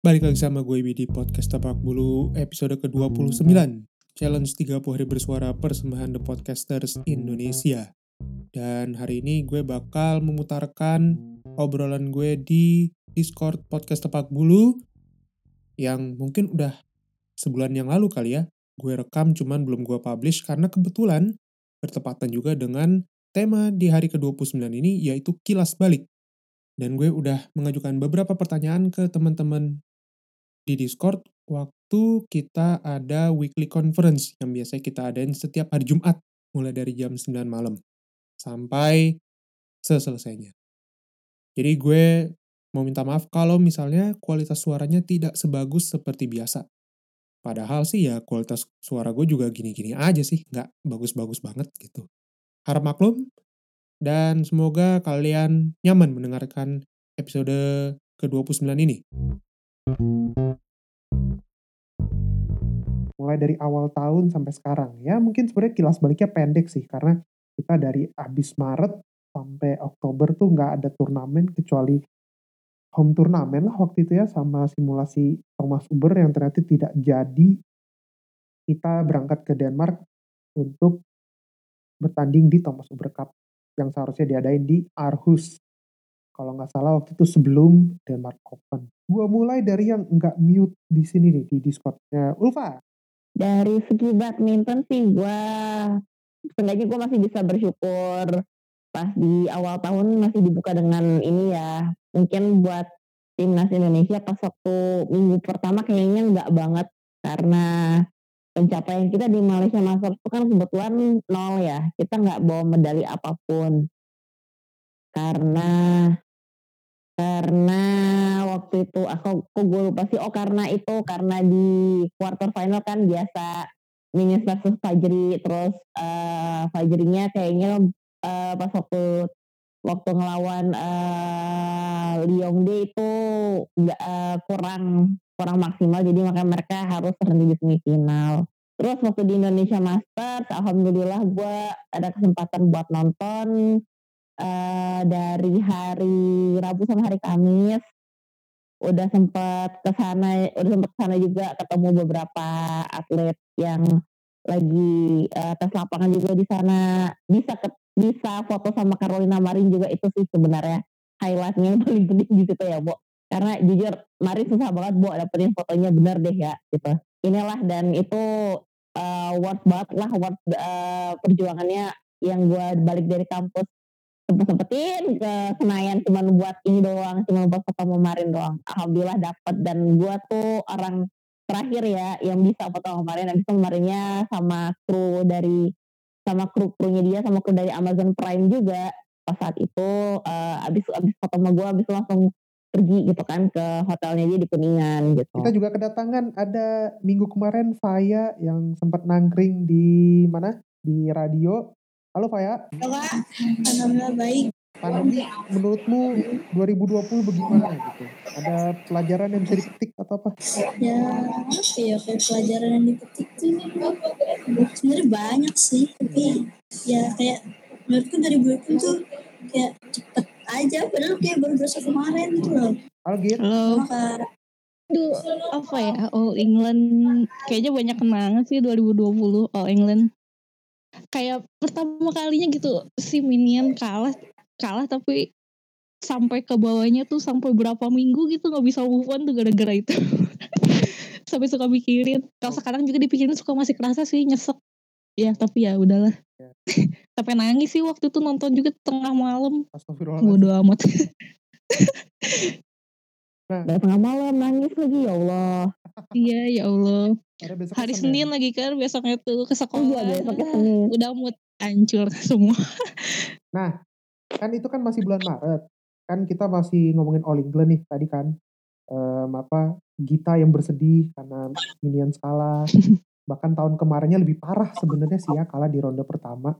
Balik lagi sama gue Widi Podcast Tapak Bulu episode ke-29. Challenge 30 hari bersuara persembahan The Podcasters Indonesia. Dan hari ini gue bakal memutarkan obrolan gue di Discord Podcast Tapak Bulu Yang mungkin udah sebulan yang lalu kali ya Gue rekam cuman belum gue publish karena kebetulan bertepatan juga dengan tema di hari ke-29 ini yaitu kilas balik. Dan gue udah mengajukan beberapa pertanyaan ke teman-teman di Discord waktu kita ada weekly conference yang biasanya kita adain setiap hari Jumat mulai dari jam 9 malam sampai selesainya. Jadi gue mau minta maaf kalau misalnya kualitas suaranya tidak sebagus seperti biasa. Padahal sih ya kualitas suara gue juga gini-gini aja sih, nggak bagus-bagus banget gitu. Harap maklum, dan semoga kalian nyaman mendengarkan episode ke-29 ini. Mulai dari awal tahun sampai sekarang. Ya mungkin sebenarnya kilas baliknya pendek sih. Karena kita dari habis Maret sampai Oktober tuh nggak ada turnamen kecuali home turnamen lah waktu itu ya sama simulasi Thomas Uber yang ternyata tidak jadi kita berangkat ke Denmark untuk bertanding di Thomas Uber Cup yang seharusnya diadain di Aarhus kalau nggak salah waktu itu sebelum Denmark Open. Gua mulai dari yang nggak mute di sini nih di Discordnya Ulfa. Dari segi badminton sih gue seenggaknya gue masih bisa bersyukur pas di awal tahun masih dibuka dengan ini ya. Mungkin buat timnas Indonesia pas waktu minggu pertama kayaknya nggak banget karena pencapaian kita di Malaysia Masters itu kan kebetulan nol ya. Kita nggak bawa medali apa pun. Karena karena waktu itu aku, aku gue lupa sih. Oh karena itu karena di quarter final kan biasa Minus versus Fajri. Terus uh, Fajrinya kayaknya uh, pas waktu waktu ngelawan uh, Liongde itu nggak uh, kurang kurang maksimal. Jadi makanya mereka harus terhenti di semifinal. Terus waktu di Indonesia Masters, alhamdulillah gue ada kesempatan buat nonton uh, dari hari Rabu sampai hari Kamis udah sempat ke sana udah sempat ke sana juga ketemu beberapa atlet yang lagi uh, tes lapangan juga di sana. Bisa ke, bisa foto sama Carolina Marin juga itu sih sebenarnya highlightnya yang paling penting di situ ya Bu karena jujur Marin susah banget Bu dapetin fotonya benar deh ya gitu. Inilah dan itu uh, worth banget lah worth uh, perjuangannya yang gue balik dari kampus sempet-sempetin ke Senayan cuma buat ini doang, cuma buat foto Marin doang. Alhamdulillah dapet dan gue tuh orang terakhir ya yang bisa foto Marin. Habis itu Marinnya sama kru dari sama kru krunya dia sama kru dari Amazon Prime juga pas saat itu uh, abis abis foto sama gue abis langsung pergi gitu kan ke hotelnya dia di Kuningan gitu. Kita juga kedatangan ada minggu kemarin Faya yang sempat nangkring di mana di radio Halo Faya. Halo Kak, Alhamdulillah baik. Pandemi menurutmu 2020 bagaimana gitu? Ada pelajaran yang bisa dipetik atau apa? Ya, apa ya kayak pelajaran yang dipetik tuh sebenarnya banyak sih, tapi ya kayak menurutku 2020 tuh kayak cepet aja, padahal kayak baru berasa kemarin gitu loh. Algir. Halo. Duh, apa ya? All England kayaknya banyak kenangan sih 2020 All England kayak pertama kalinya gitu si Minion kalah kalah tapi sampai ke bawahnya tuh sampai berapa minggu gitu nggak bisa move on tuh gara-gara itu. Sampai suka mikirin. Kalau sekarang juga dipikirin suka masih kerasa sih nyesek. Ya tapi ya udahlah. Ya. sampai nangis sih waktu itu nonton juga tengah malam. Bodo amat. Nah. tengah malam nangis lagi ya Allah. Iya ya Allah hari Senin. Senin lagi kan besoknya tuh ke sekolah. Iya, besoknya Senin. Udah mood hancur semua. nah, kan itu kan masih bulan Maret. Kan kita masih ngomongin All England nih tadi kan. Um, apa Gita yang bersedih karena Minion kalah. Bahkan tahun kemarinnya lebih parah sebenarnya sih ya kalah di ronde pertama.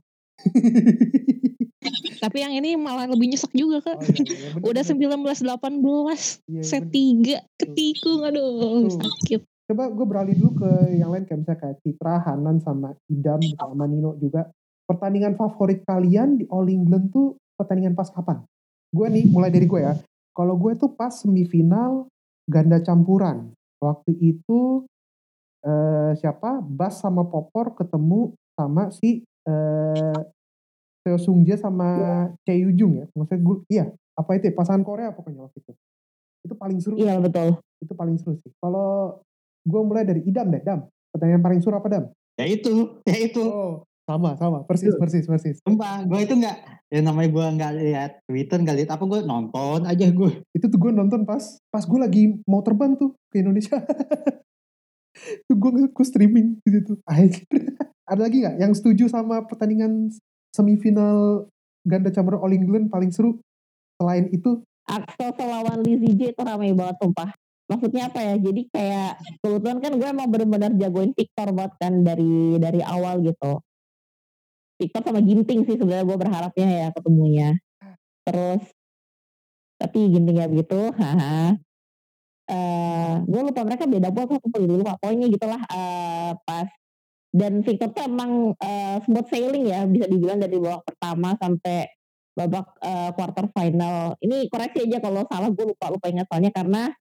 Tapi yang ini malah lebih nyesek juga kak. Oh, iya, iya, bener, Udah sembilan belas delapan belas, set tiga ketikung, aduh sakit coba gue beralih dulu ke yang lain kayak misalnya kayak Citra, Hanan sama Idam sama Nino juga. Pertandingan favorit kalian di All England tuh pertandingan pas kapan? Gue nih mulai dari gue ya. Kalau gue tuh pas semifinal ganda campuran. Waktu itu eh siapa? Bas sama Popor ketemu sama si eh Seo Sungjae sama Chae Yujung ya. Maksudnya gue iya, apa itu ya? pasangan Korea pokoknya waktu itu. Itu paling seru. Iya betul. Itu paling seru sih. Kalau gue mulai dari Idam deh, Dam. Pertanyaan paling seru apa, Dam? Ya itu, ya itu. Oh, sama sama, persis Itu. persis persis. Sumpah, gue itu nggak, ya namanya gue nggak lihat Twitter, nggak lihat apa, gue nonton aja gue. Itu tuh gue nonton pas pas gue lagi mau terbang tuh ke Indonesia. tuh gue gue streaming di situ. Ada lagi nggak yang setuju sama pertandingan semifinal ganda campuran All England paling seru? Selain itu, Axel lawan Lizzie J itu ramai banget sumpah. Maksudnya apa ya? Jadi kayak kebetulan kan gue emang benar-benar jagoin Victor banget kan dari dari awal gitu. Victor sama Ginting sih sebenarnya gue berharapnya ya ketemunya. Terus tapi Ginting ya begitu, haha. Eh, gue lupa mereka beda buat aku lupa. Pokoknya gitulah eh, pas dan Victor tuh emang eh, smooth sailing ya bisa dibilang dari babak pertama sampai babak eh, quarter final. Ini koreksi aja kalau salah gue lupa lupa ingat soalnya karena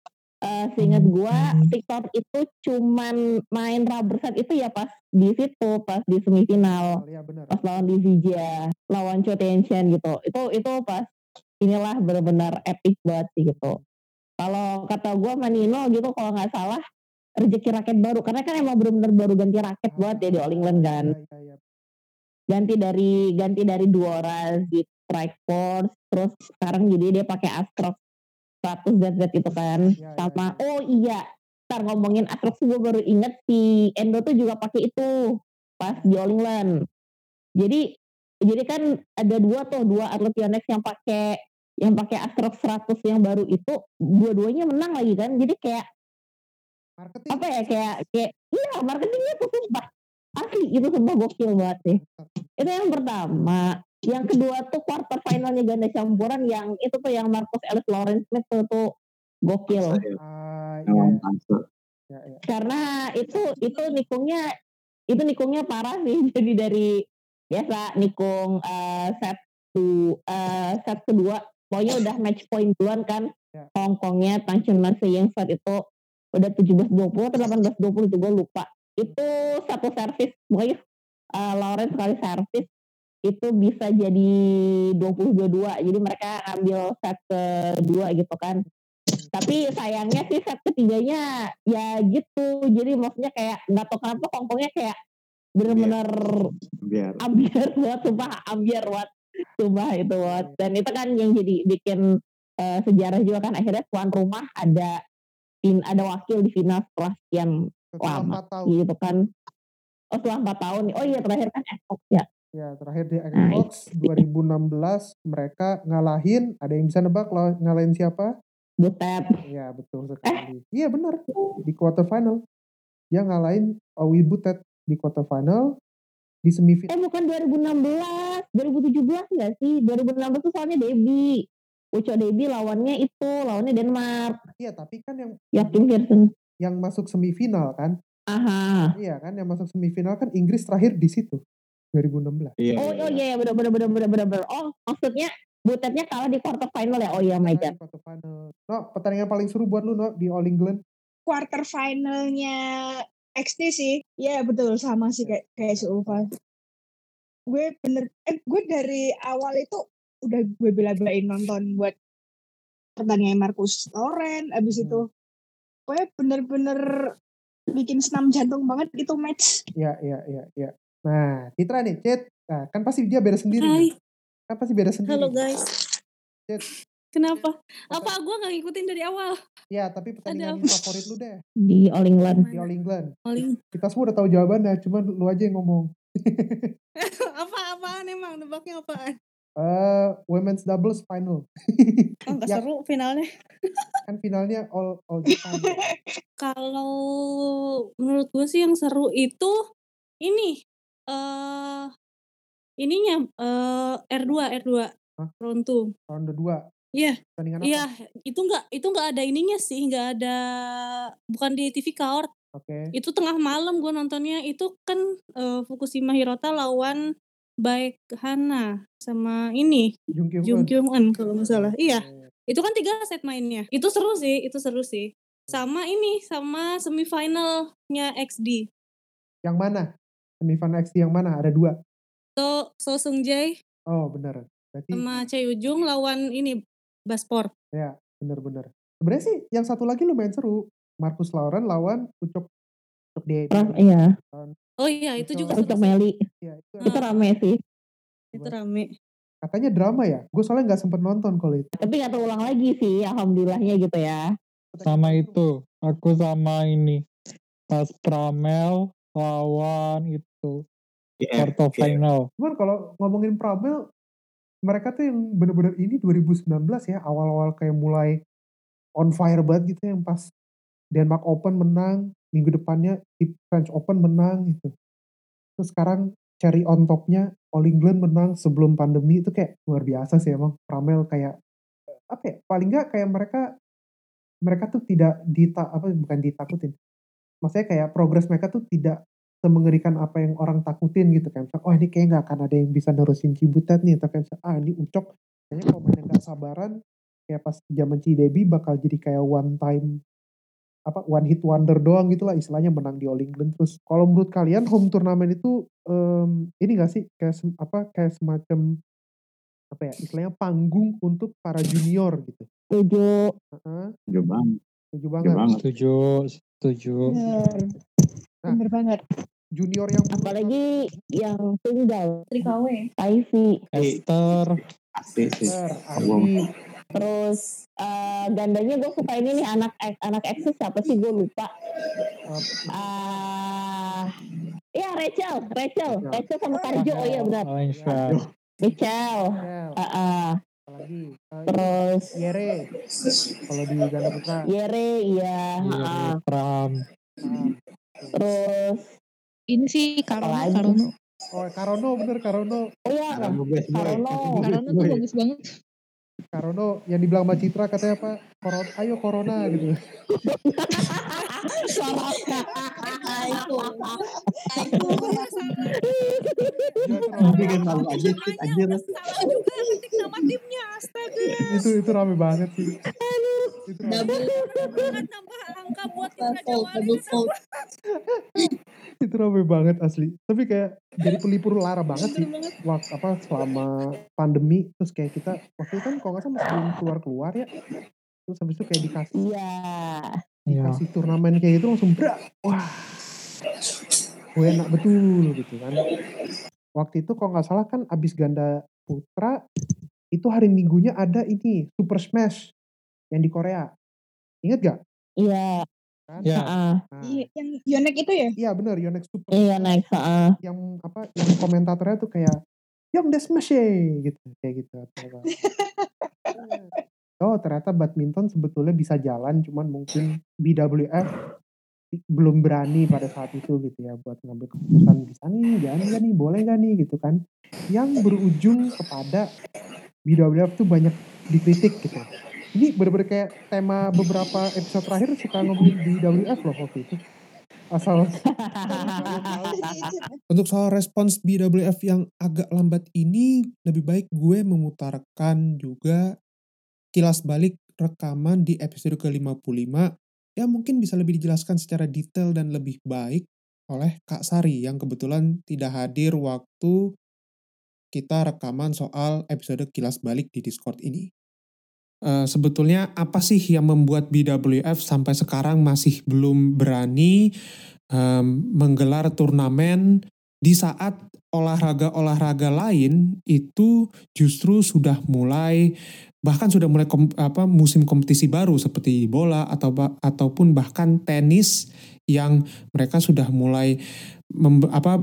eh seingat gue Victor itu cuman main rubber set itu ya pas di situ pas di semifinal. Oh, iya benar. pas lawan Divija lawan Cho Tien-Shen gitu. Itu itu pas inilah benar-benar epic banget sih gitu. Kalau kata gue Manino gitu kalau nggak salah rezeki raket baru. Karena kan emang benar-benar baru ganti raket buat ya di All England kan. Iya, iya, iya. ganti dari ganti dari Duora di Strike Force terus sekarang jadi dia pakai Astrox 100 ZZ itu kan. Iya, sama iya. oh iya ntar ngomongin Astrox gue baru inget si Endo tuh juga pakai itu pas di All England. Jadi jadi kan ada dua tuh dua atlet Yonex yang pakai yang pakai Astrox 100 yang baru itu dua-duanya menang lagi kan. Jadi kayak Marketing. apa ya kayak kayak iya marketingnya tuh sumpah asli itu sumpah gokil banget sih. Itu yang pertama yang kedua tuh quarter finalnya ganda campuran yang itu tuh yang Marcus Ellis Lawrence Smith tuh, tuh. Gokil. Ah, iya, iya, pantas. iya, iya. karena itu itu nikungnya itu nikungnya parah sih. Jadi dari biasa nikung eh, set tu eh, set kedua pokoknya udah match point duluan kan. Ya. Hongkongnya Tang Chun Man yang set itu udah 17-20 atau 18-20 itu gue lupa. Itu satu servis pokoknya eh, Lawrence sekali servis itu bisa jadi 20-22 jadi mereka ambil set kedua gitu kan tapi sayangnya sih set ketiganya ya gitu jadi maksudnya kayak nggak tahu kenapa Hongkongnya kayak bener-bener Biar. ambiar buat sumpah ambiar buat sumpah itu buat dan itu kan yang jadi bikin eh, sejarah juga kan akhirnya tuan rumah ada in, ada wakil di final setelah sekian Setelah Lama. tahun. gitu kan oh setelah empat tahun oh iya terakhir kan Xbox ya Ya, terakhir di Nah, Xbox 2016 mereka ngalahin, ada yang bisa nebak lo ngalahin siapa? Butet Iya, betul sekali. Iya, benar. Di quarter final. Dia ngalahin Owi Butet di quarter final di eh semifinal. bukan 2016 2017 enggak sih 2016 tuh soalnya Debbie Uco Debbie lawannya itu lawannya Denmark Iya, tapi kan yang Joachim Pearson yang masuk semifinal kan? aha Iya kan, yang masuk semifinal kan Inggris terakhir di situ 2016. Iya. oh oh iya bener bener bener bener bener bener. oh maksudnya Butetnya kalah di quarter final ya oh iya my god quarter final. No, pertandingan paling seru buat lu no di All England. quarter finalnya XT sih. Ya betul sama sih kayak kayak si Ulfa. Gue bener eh gue dari awal itu udah gue bela-belain nonton buat pertandingan Marcus Loren abis Hmm. itu gue bener-bener bikin senam jantung banget itu match. Iya, iya, iya, iya. Nah, Citra nih, Cit. Nah, kan pasti dia beda sendiri. Hai, nih. Kan pasti beda sendiri. halo guys. Cit. Kenapa? Apa gue gak ngikutin dari awal? Ya, tapi pertandingan favorit lu deh di All England di All England. Paling Kita semua udah tahu jawabannya, cuman lu aja yang ngomong. apa-apaan emang? Nebaknya apaan? Eh, women's doubles final. Oh, gak Ya. seru finalnya. kan finalnya all all Japan. Kalau menurut gue sih yang seru itu ini eh ininya eh R2 R2 Hah? round 2. Round kedua. Iya, Pertandingan iya, apa? itu enggak itu enggak ada ininya sih, enggak ada bukan di TV Court. Oke. Itu tengah malam gue nontonnya. Itu kan eh, Fukushima Hirota lawan Baek Hana sama ini Jung Kyung Jung Eun. Kyung Eun kalau nggak salah. Iya, Oke. itu kan tiga set mainnya. Itu seru sih, itu seru sih. Sama ini, sama semifinalnya XD. Yang mana? Semifinal XT yang mana? Ada dua. So, So Seung Jae Oh bener. Berarti sama Choi Ujung lawan ini Baspor. ya bener-bener. Sebenarnya sih yang satu lagi lumayan seru. Marcus Lauren lawan Ucok Ucok Dedi. Terus iya, Oh iya, itu juga sih. Meli. Iya, itu Itu rame sih. Itu rame. katanya drama ya. Gue soalnya nggak sempet nonton kalau itu. Tapi nggak terulang lagi sih, alhamdulillahnya gitu ya. sama itu aku sama ini pas Pramel lawan itu quarter final. Cuman kalau ngomongin Pramel, mereka tuh yang bener-bener ini 2019 ya, awal-awal kayak mulai on fire banget gitu yang pas Denmark Open menang, minggu depannya di French Open menang gitu. Terus sekarang cherry on topnya All England menang sebelum pandemi itu kayak luar biasa sih emang. Pramel kayak apa ya paling nggak kayak mereka mereka tuh tidak dita apa bukan ditakutin maksudnya kayak progres mereka tuh tidak semengerikan apa yang orang takutin gitu kan oh ini kayak nggak akan ada yang bisa nerusin Cibutet nih tapi kayak, ah ini Ucok kayaknya kalau mainnya nggak sabaran kayak pas zaman Cidebi bakal jadi kayak one time apa one hit wonder doang gitu lah istilahnya menang di All England terus kalau menurut kalian home turnamen itu em, ini gak sih kayak sem- apa kayak semacam apa ya istilahnya panggung untuk para junior gitu Setuju. Heeh, Setuju banget. setuju banget. setuju setuju Bener. Nah. Bener banget. junior yang Apalagi yang tunggal, Trikawe. Ivy. Esther sih. Adi, Terus eh, gandanya gue suka ini nih anak anak Exes siapa sih gue lupa. eh, Ah, ya Rachel, Rachel, Rachel. Sama Karjo, oh iya benar. Rachel. Ah, ah. Apalagi eh, terus Yere kalau di ganda putra Yere, iya. ah, ah. Pram ah, Terus Ini sih Karono, Apalagi? Karono. oh Karono bener Karono oh ya, Karono. Karono. Karono tuh bagus banget. Karono yang dibilang sama Citra katanya apa Koron, ayo Corona gitu. Tapi rame, kan malu aja sih anjir. Salah juga ketik nama timnya, astaga. itu itu rame banget sih. Itu rame, Double, tambah angka buat itu rame banget asli. Tapi kayak jadi pelipur lara banget sih. Waktu apa selama pandemi terus kayak kita waktu itu kan kalau nggak salah masih belum keluar keluar ya terus habis itu kayak dikasih Iya. ya dikasih turnamen kayak gitu langsung berak wah gue enak betul gitu kan waktu itu kalau nggak salah kan abis ganda putra itu hari minggunya ada ini Super Smash yang di Korea inget gak? Iya. Kan? ya ah, Nah, Iya, yang Yonek itu ya? iya bener Yonex Super Iya next. ah. yang apa yang komentatornya tuh kayak yang Smash gitu kayak gitu atau apa. oh ternyata badminton sebetulnya bisa jalan cuman mungkin BWF belum berani pada saat itu gitu ya buat ngambil keputusan bisa nih jangan nggak nih boleh nggak nih gitu kan. Yang berujung kepada BWF tuh banyak dikritik gitu. Ini bener-bener kayak tema beberapa episode terakhir suka ngomongin BWF loh waktu itu. Asal Untuk soal respons BWF yang agak lambat ini, lebih baik gue memutarkan juga kilas balik rekaman di episode ke-55 yang mungkin bisa lebih dijelaskan secara detail dan lebih baik oleh Kak Sari yang kebetulan tidak hadir waktu kita rekaman soal episode kilas balik di Discord ini. Eh, sebetulnya apa sih yang membuat BWF sampai sekarang masih belum berani em, menggelar turnamen di saat olahraga-olahraga lain itu justru sudah mulai bahkan sudah mulai kom- apa musim kompetisi baru seperti bola atau ataupun bahkan tenis yang mereka sudah mulai mem- apa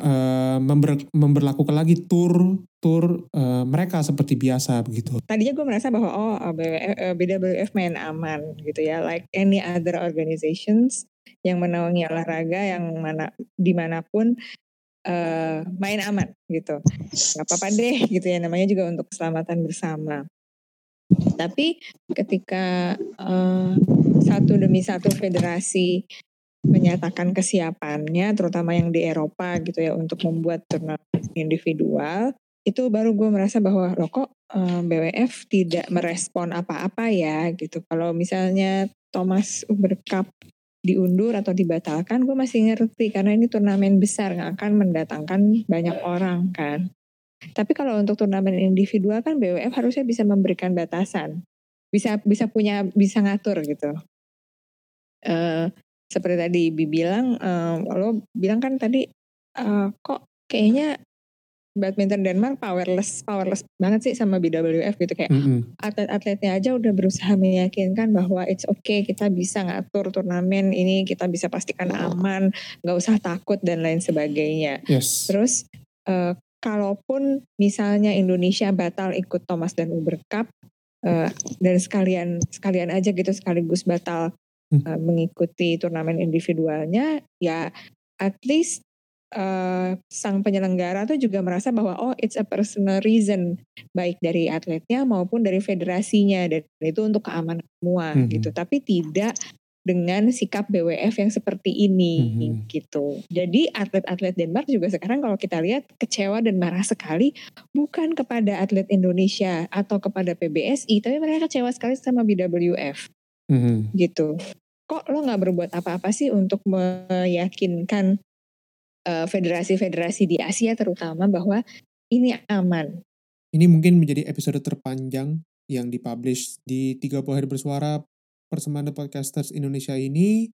eh, member- memberlakukan lagi tur tur eh, mereka seperti biasa begitu. tadinya gue merasa bahwa oh BWF, eh, BWF main aman gitu ya like any other organizations yang menaungi olahraga yang mana di mana pun eh, main aman gitu nggak apa-apa deh gitu ya namanya juga untuk keselamatan bersama tapi ketika eh, satu demi satu federasi menyatakan kesiapannya terutama yang di Eropa gitu ya untuk membuat turnamen individual itu baru gue merasa bahwa loh kok eh, BWF tidak merespon apa-apa ya gitu. Kalau misalnya Thomas Uber Cup diundur atau dibatalkan, gue masih ngerti karena ini turnamen besar nggak akan mendatangkan banyak orang kan. Tapi kalau untuk turnamen individual kan BWF harusnya bisa memberikan batasan, bisa bisa punya bisa ngatur gitu. Eh seperti tadi Bi bilang, eh, lo bilang kan tadi eh, kok kayaknya badminton Denmark powerless powerless banget sih sama BWF gitu kayak Mm-mm. atlet-atletnya aja udah berusaha meyakinkan bahwa it's okay kita bisa ngatur turnamen ini kita bisa pastikan aman nggak usah takut dan lain sebagainya Yes. terus eh, kalaupun misalnya Indonesia batal ikut Thomas dan Uber Cup eh, dan sekalian sekalian aja gitu sekaligus batal Hmm. eh, mengikuti turnamen individualnya ya at least eh, sang penyelenggara tuh juga merasa bahwa oh it's a personal reason baik dari atletnya maupun dari federasinya dan itu untuk keamanan semua Mhm. gitu tapi tidak dengan sikap BWF yang seperti ini Mhm. gitu. Jadi atlet-atlet Denmark juga sekarang kalau kita lihat kecewa dan marah sekali bukan kepada atlet Indonesia atau kepada PBSI tapi mereka kecewa sekali sama BWF Mhm. gitu. Kok lo nggak berbuat apa-apa sih untuk meyakinkan eh, federasi-federasi di Asia terutama bahwa ini aman. Ini mungkin menjadi episode terpanjang yang dipublish di 30 hari bersuara persembahan Podcasters Indonesia ini.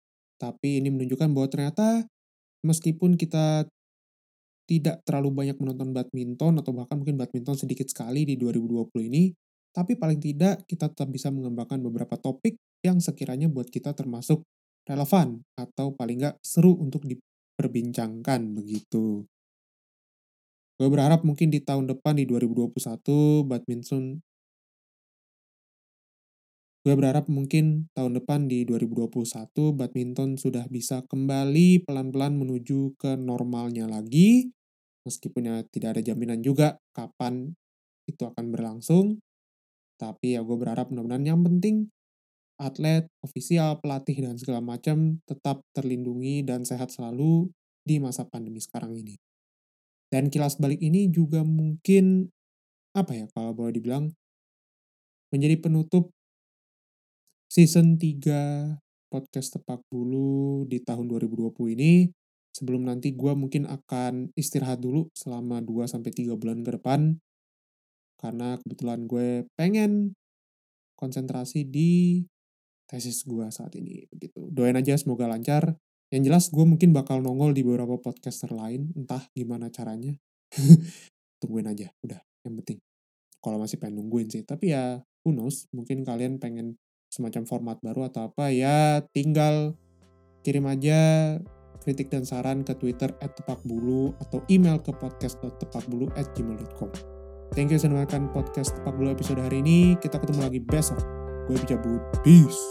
Tapi ini menunjukkan bahwa ternyata meskipun kita tidak terlalu banyak menonton badminton atau bahkan mungkin badminton sedikit sekali di 2020 ini, tapi paling tidak kita tetap bisa mengembangkan beberapa topik yang sekiranya buat kita termasuk relevan atau paling nggak seru untuk diperbincangkan begitu. Gue berharap mungkin di tahun depan di 2021 badminton Gue berharap mungkin tahun depan di 2021 badminton sudah bisa kembali pelan-pelan menuju ke normalnya lagi. Meskipun ya tidak ada jaminan juga kapan itu akan berlangsung. Tapi ya gue berharap mudah-mudahan yang penting atlet, ofisial, pelatih, dan segala macam tetap terlindungi dan sehat selalu di masa pandemi sekarang ini. Dan kilas balik ini juga mungkin, apa ya kalau boleh dibilang, menjadi penutup season 3 podcast Tepak Bulu di tahun 2020 ini. Sebelum nanti gue mungkin akan istirahat dulu selama 2-3 bulan ke depan. Karena kebetulan gue pengen konsentrasi di tesis gue saat ini. begitu. Doain aja semoga lancar. Yang jelas gue mungkin bakal nongol di beberapa podcaster lain. Entah gimana caranya. Tungguin aja, udah. Yang penting. Kalau masih pengen nungguin sih. Tapi ya, who knows. Mungkin kalian pengen semacam format baru atau apa. Ya, tinggal kirim aja kritik dan saran ke Twitter at tepakbulu atau email ke podcast.tepakbulu at gmail.com. Thank you sudah mendengarkan podcast Tepak Bulu episode hari ini. Kita ketemu lagi besok. Gue cabut. Peace.